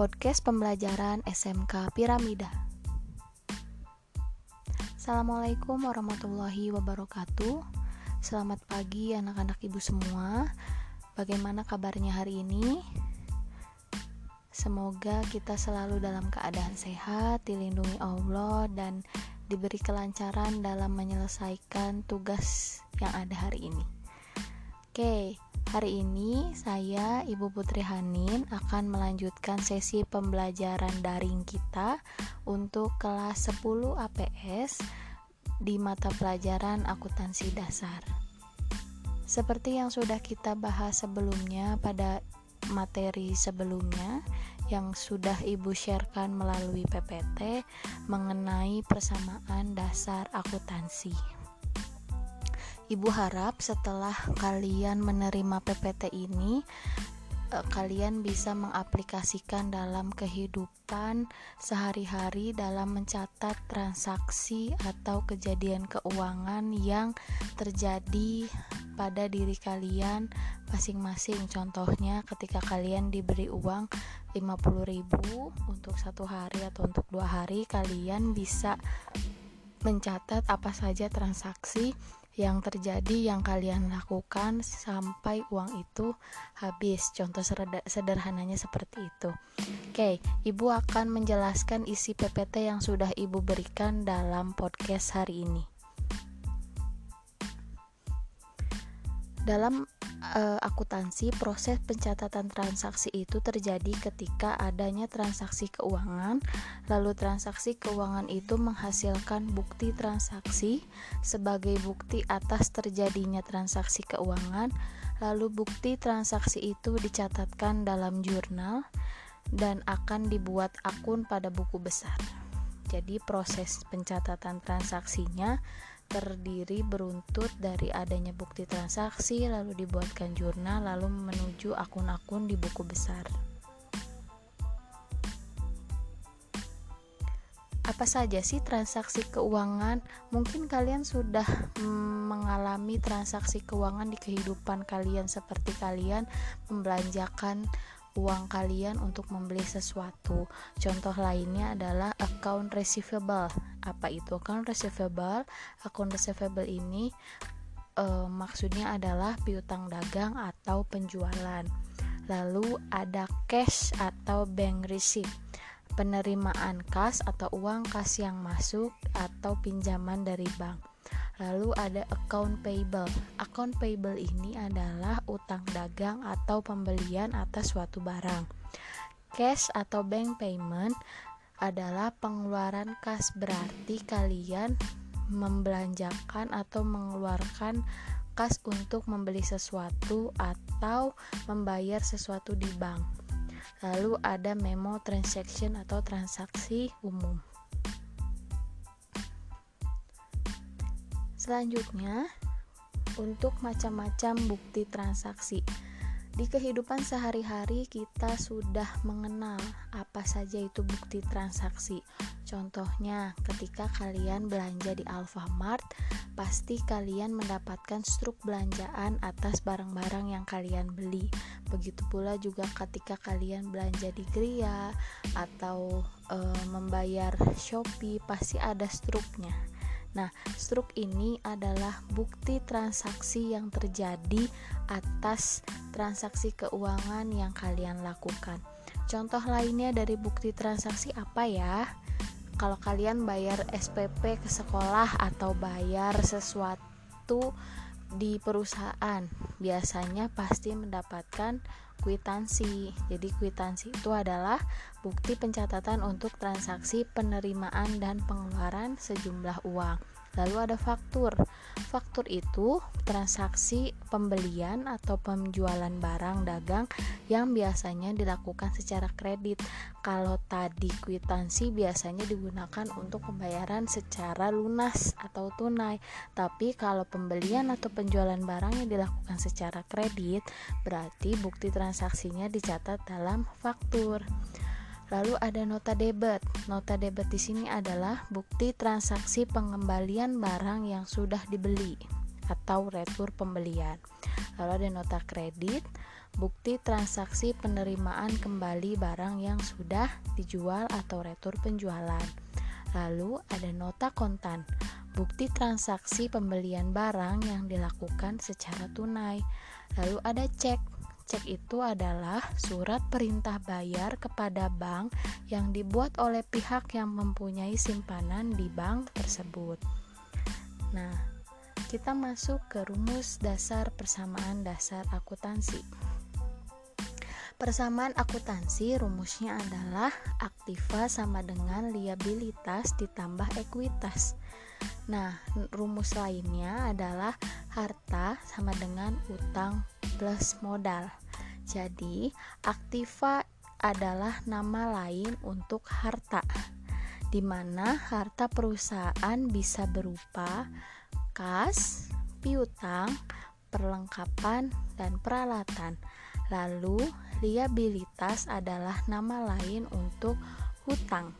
podcast pembelajaran SMK Piramida. Assalamualaikum warahmatullahi wabarakatuh. Selamat pagi anak-anak ibu semua. Bagaimana kabarnya hari ini? Semoga kita selalu dalam keadaan sehat, dilindungi Allah, dan diberi kelancaran dalam menyelesaikan tugas yang ada hari ini. Oke, Hari ini saya Ibu Putri Hanin akan melanjutkan sesi pembelajaran daring kita untuk kelas 10 APS di mata pelajaran akuntansi dasar. Seperti yang sudah kita bahas sebelumnya pada materi sebelumnya yang sudah Ibu sharekan melalui PPT mengenai persamaan dasar akuntansi. Ibu harap setelah kalian menerima PPT ini eh, kalian bisa mengaplikasikan dalam kehidupan sehari-hari dalam mencatat transaksi atau kejadian keuangan yang terjadi pada diri kalian masing-masing. Contohnya ketika kalian diberi uang 50.000 untuk satu hari atau untuk dua hari, kalian bisa mencatat apa saja transaksi yang terjadi yang kalian lakukan sampai uang itu habis. Contoh sederhananya seperti itu. Oke, Ibu akan menjelaskan isi PPT yang sudah Ibu berikan dalam podcast hari ini. Dalam uh, akuntansi, proses pencatatan transaksi itu terjadi ketika adanya transaksi keuangan, lalu transaksi keuangan itu menghasilkan bukti transaksi sebagai bukti atas terjadinya transaksi keuangan, lalu bukti transaksi itu dicatatkan dalam jurnal dan akan dibuat akun pada buku besar. Jadi proses pencatatan transaksinya terdiri beruntut dari adanya bukti transaksi, lalu dibuatkan jurnal, lalu menuju akun-akun di buku besar. Apa saja sih transaksi keuangan? Mungkin kalian sudah mengalami transaksi keuangan di kehidupan kalian, seperti kalian membelanjakan uang kalian untuk membeli sesuatu. Contoh lainnya adalah account receivable. Apa itu account receivable? Account receivable ini e, maksudnya adalah piutang dagang atau penjualan. Lalu ada cash atau bank receipt. Penerimaan kas atau uang kas yang masuk atau pinjaman dari bank. Lalu ada account payable. Account payable ini adalah utang dagang atau pembelian atas suatu barang. Cash atau bank payment adalah pengeluaran kas berarti kalian membelanjakan atau mengeluarkan kas untuk membeli sesuatu atau membayar sesuatu di bank. Lalu ada memo transaction atau transaksi umum. Selanjutnya, untuk macam-macam bukti transaksi. Di kehidupan sehari-hari kita sudah mengenal apa saja itu bukti transaksi. Contohnya, ketika kalian belanja di Alfamart, pasti kalian mendapatkan struk belanjaan atas barang-barang yang kalian beli. Begitu pula juga ketika kalian belanja di Gria atau e, membayar Shopee, pasti ada struknya. Nah, struk ini adalah bukti transaksi yang terjadi atas transaksi keuangan yang kalian lakukan. Contoh lainnya dari bukti transaksi apa ya? Kalau kalian bayar SPP ke sekolah atau bayar sesuatu di perusahaan, biasanya pasti mendapatkan kwitansi. Jadi kwitansi itu adalah bukti pencatatan untuk transaksi penerimaan dan pengeluaran sejumlah uang. Lalu ada faktur. Faktur itu transaksi pembelian atau penjualan barang dagang yang biasanya dilakukan secara kredit. Kalau tadi kwitansi biasanya digunakan untuk pembayaran secara lunas atau tunai. Tapi kalau pembelian atau penjualan barang yang dilakukan secara kredit, berarti bukti transaksinya dicatat dalam faktur. Lalu ada nota debit. Nota debit di sini adalah bukti transaksi pengembalian barang yang sudah dibeli atau retur pembelian. Lalu ada nota kredit, bukti transaksi penerimaan kembali barang yang sudah dijual atau retur penjualan. Lalu ada nota kontan, bukti transaksi pembelian barang yang dilakukan secara tunai. Lalu ada cek. Cek itu adalah surat perintah bayar kepada bank yang dibuat oleh pihak yang mempunyai simpanan di bank tersebut. Nah, kita masuk ke rumus dasar persamaan dasar akuntansi. Persamaan akuntansi rumusnya adalah aktiva sama dengan liabilitas ditambah ekuitas. Nah, rumus lainnya adalah harta sama dengan utang plus modal. Jadi, aktiva adalah nama lain untuk harta, di mana harta perusahaan bisa berupa kas, piutang, perlengkapan, dan peralatan. Lalu, liabilitas adalah nama lain untuk hutang.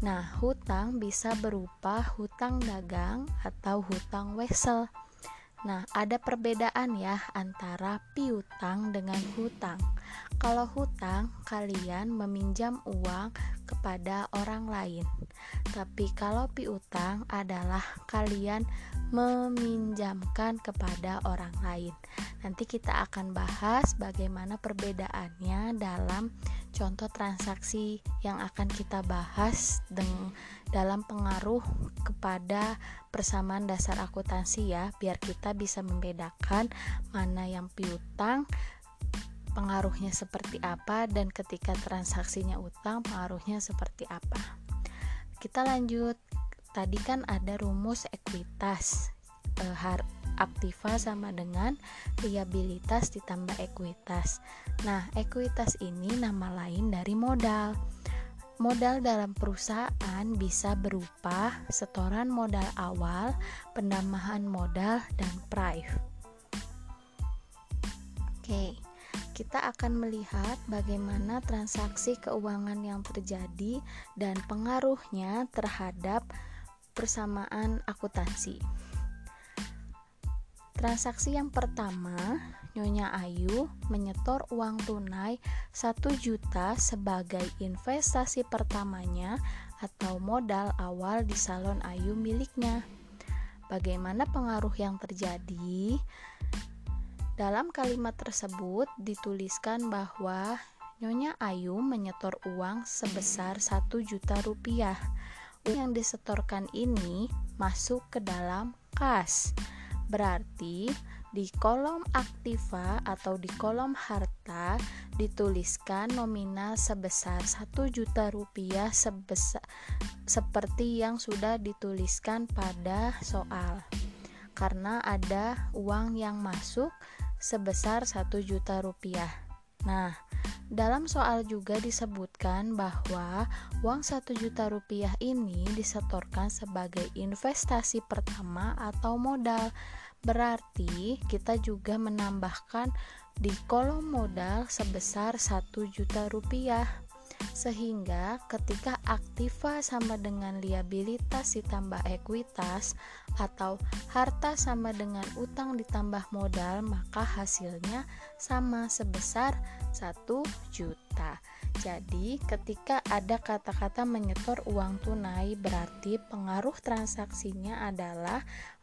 Nah, hutang bisa berupa hutang dagang atau hutang wesel. Nah, ada perbedaan ya antara piutang dengan hutang. Kalau hutang, kalian meminjam uang kepada orang lain. Tapi kalau piutang adalah kalian meminjamkan kepada orang lain. Nanti kita akan bahas bagaimana perbedaannya dalam contoh transaksi yang akan kita bahas dalam pengaruh kepada persamaan dasar akuntansi ya biar kita bisa membedakan mana yang piutang pengaruhnya seperti apa dan ketika transaksinya utang pengaruhnya seperti apa. Kita lanjut. Tadi kan ada rumus ekuitas e, har aktiva sama dengan liabilitas ditambah ekuitas. Nah ekuitas ini nama lain dari modal. Modal dalam perusahaan bisa berupa setoran modal awal, penambahan modal, dan prive. Oke, kita akan melihat bagaimana transaksi keuangan yang terjadi dan pengaruhnya terhadap persamaan akuntansi. Transaksi yang pertama, Nyonya Ayu menyetor uang tunai 1 juta sebagai investasi pertamanya atau modal awal di salon Ayu miliknya. Bagaimana pengaruh yang terjadi? Dalam kalimat tersebut dituliskan bahwa Nyonya Ayu menyetor uang sebesar 1 juta rupiah. Uang yang disetorkan ini masuk ke dalam kas Berarti di kolom aktiva atau di kolom harta dituliskan nominal sebesar 1 juta rupiah sebesar seperti yang sudah dituliskan pada soal. Karena ada uang yang masuk sebesar 1 juta rupiah. Nah, dalam soal juga disebutkan bahwa uang 1 juta rupiah ini disetorkan sebagai investasi pertama atau modal Berarti kita juga menambahkan di kolom modal sebesar 1 juta rupiah sehingga ketika aktiva sama dengan liabilitas ditambah ekuitas atau harta sama dengan utang ditambah modal maka hasilnya sama sebesar 1 juta jadi ketika ada kata-kata menyetor uang tunai berarti pengaruh transaksinya adalah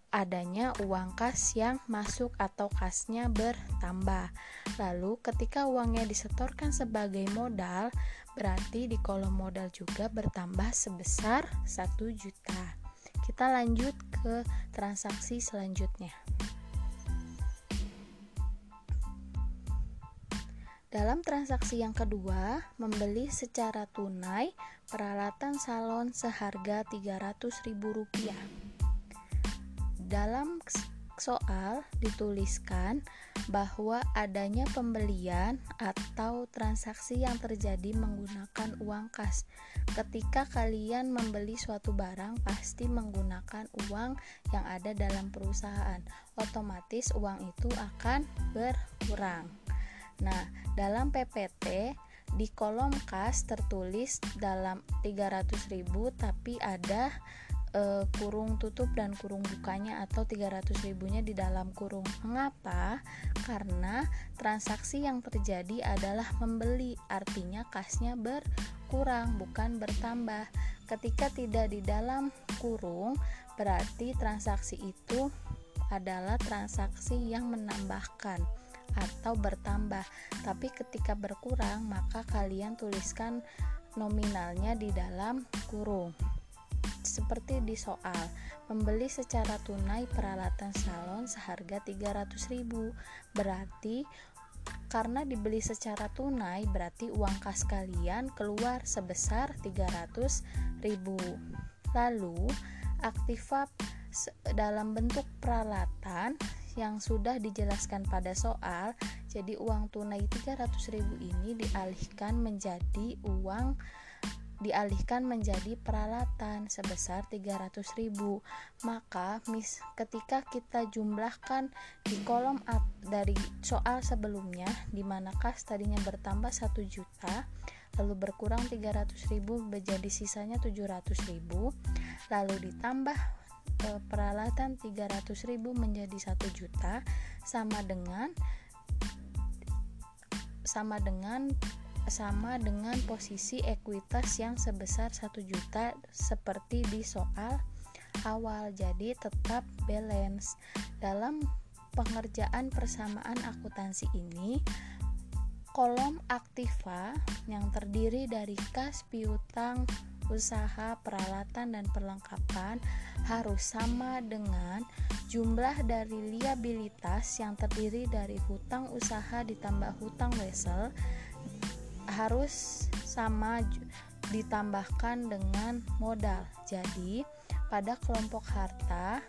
adanya uang kas yang masuk atau kasnya bertambah. Lalu ketika uangnya disetorkan sebagai modal, berarti di kolom modal juga bertambah sebesar 1 juta. Kita lanjut ke transaksi selanjutnya. Dalam transaksi yang kedua, membeli secara tunai peralatan salon seharga Rp300.000 dalam soal dituliskan bahwa adanya pembelian atau transaksi yang terjadi menggunakan uang kas. Ketika kalian membeli suatu barang, pasti menggunakan uang yang ada dalam perusahaan. Otomatis uang itu akan berkurang. Nah, dalam PPT di kolom kas tertulis dalam 300.000 tapi ada e, kurung tutup dan kurung bukanya atau 300 ribunya di dalam kurung. Mengapa? Karena transaksi yang terjadi adalah membeli, artinya kasnya berkurang bukan bertambah. Ketika tidak di dalam kurung, berarti transaksi itu adalah transaksi yang menambahkan atau bertambah. Tapi ketika berkurang, maka kalian tuliskan nominalnya di dalam kurung seperti di soal membeli secara tunai peralatan salon seharga 300.000 berarti karena dibeli secara tunai berarti uang kas kalian keluar sebesar 300.000 lalu aktiva dalam bentuk peralatan yang sudah dijelaskan pada soal jadi uang tunai 300.000 ini dialihkan menjadi uang dialihkan menjadi peralatan sebesar 300.000 maka mis ketika kita jumlahkan di kolom dari soal sebelumnya di mana kas tadinya bertambah 1 juta lalu berkurang 300.000 menjadi sisanya 700.000 lalu ditambah e, peralatan 300.000 menjadi 1 juta sama dengan sama dengan sama dengan posisi ekuitas yang sebesar 1 juta seperti di soal awal. Jadi tetap balance. Dalam pengerjaan persamaan akuntansi ini kolom aktiva yang terdiri dari kas piutang usaha peralatan dan perlengkapan harus sama dengan jumlah dari liabilitas yang terdiri dari hutang usaha ditambah hutang wesel harus sama ditambahkan dengan modal. Jadi, pada kelompok harta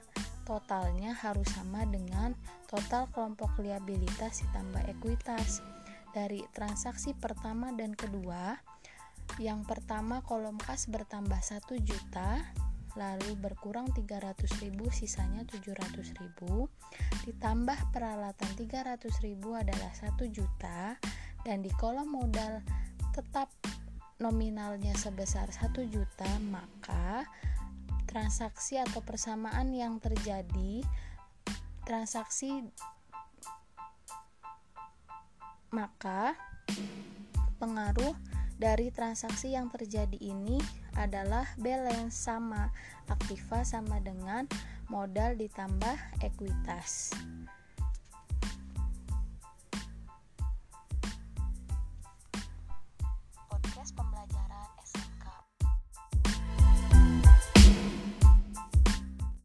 totalnya harus sama dengan total kelompok liabilitas ditambah ekuitas. Dari transaksi pertama dan kedua, yang pertama kolom kas bertambah 1 juta, lalu berkurang 300.000 sisanya 700.000 ditambah peralatan 300.000 adalah 1 juta dan di kolom modal tetap nominalnya sebesar 1 juta maka transaksi atau persamaan yang terjadi transaksi maka pengaruh dari transaksi yang terjadi ini adalah balance sama aktiva sama dengan modal ditambah ekuitas.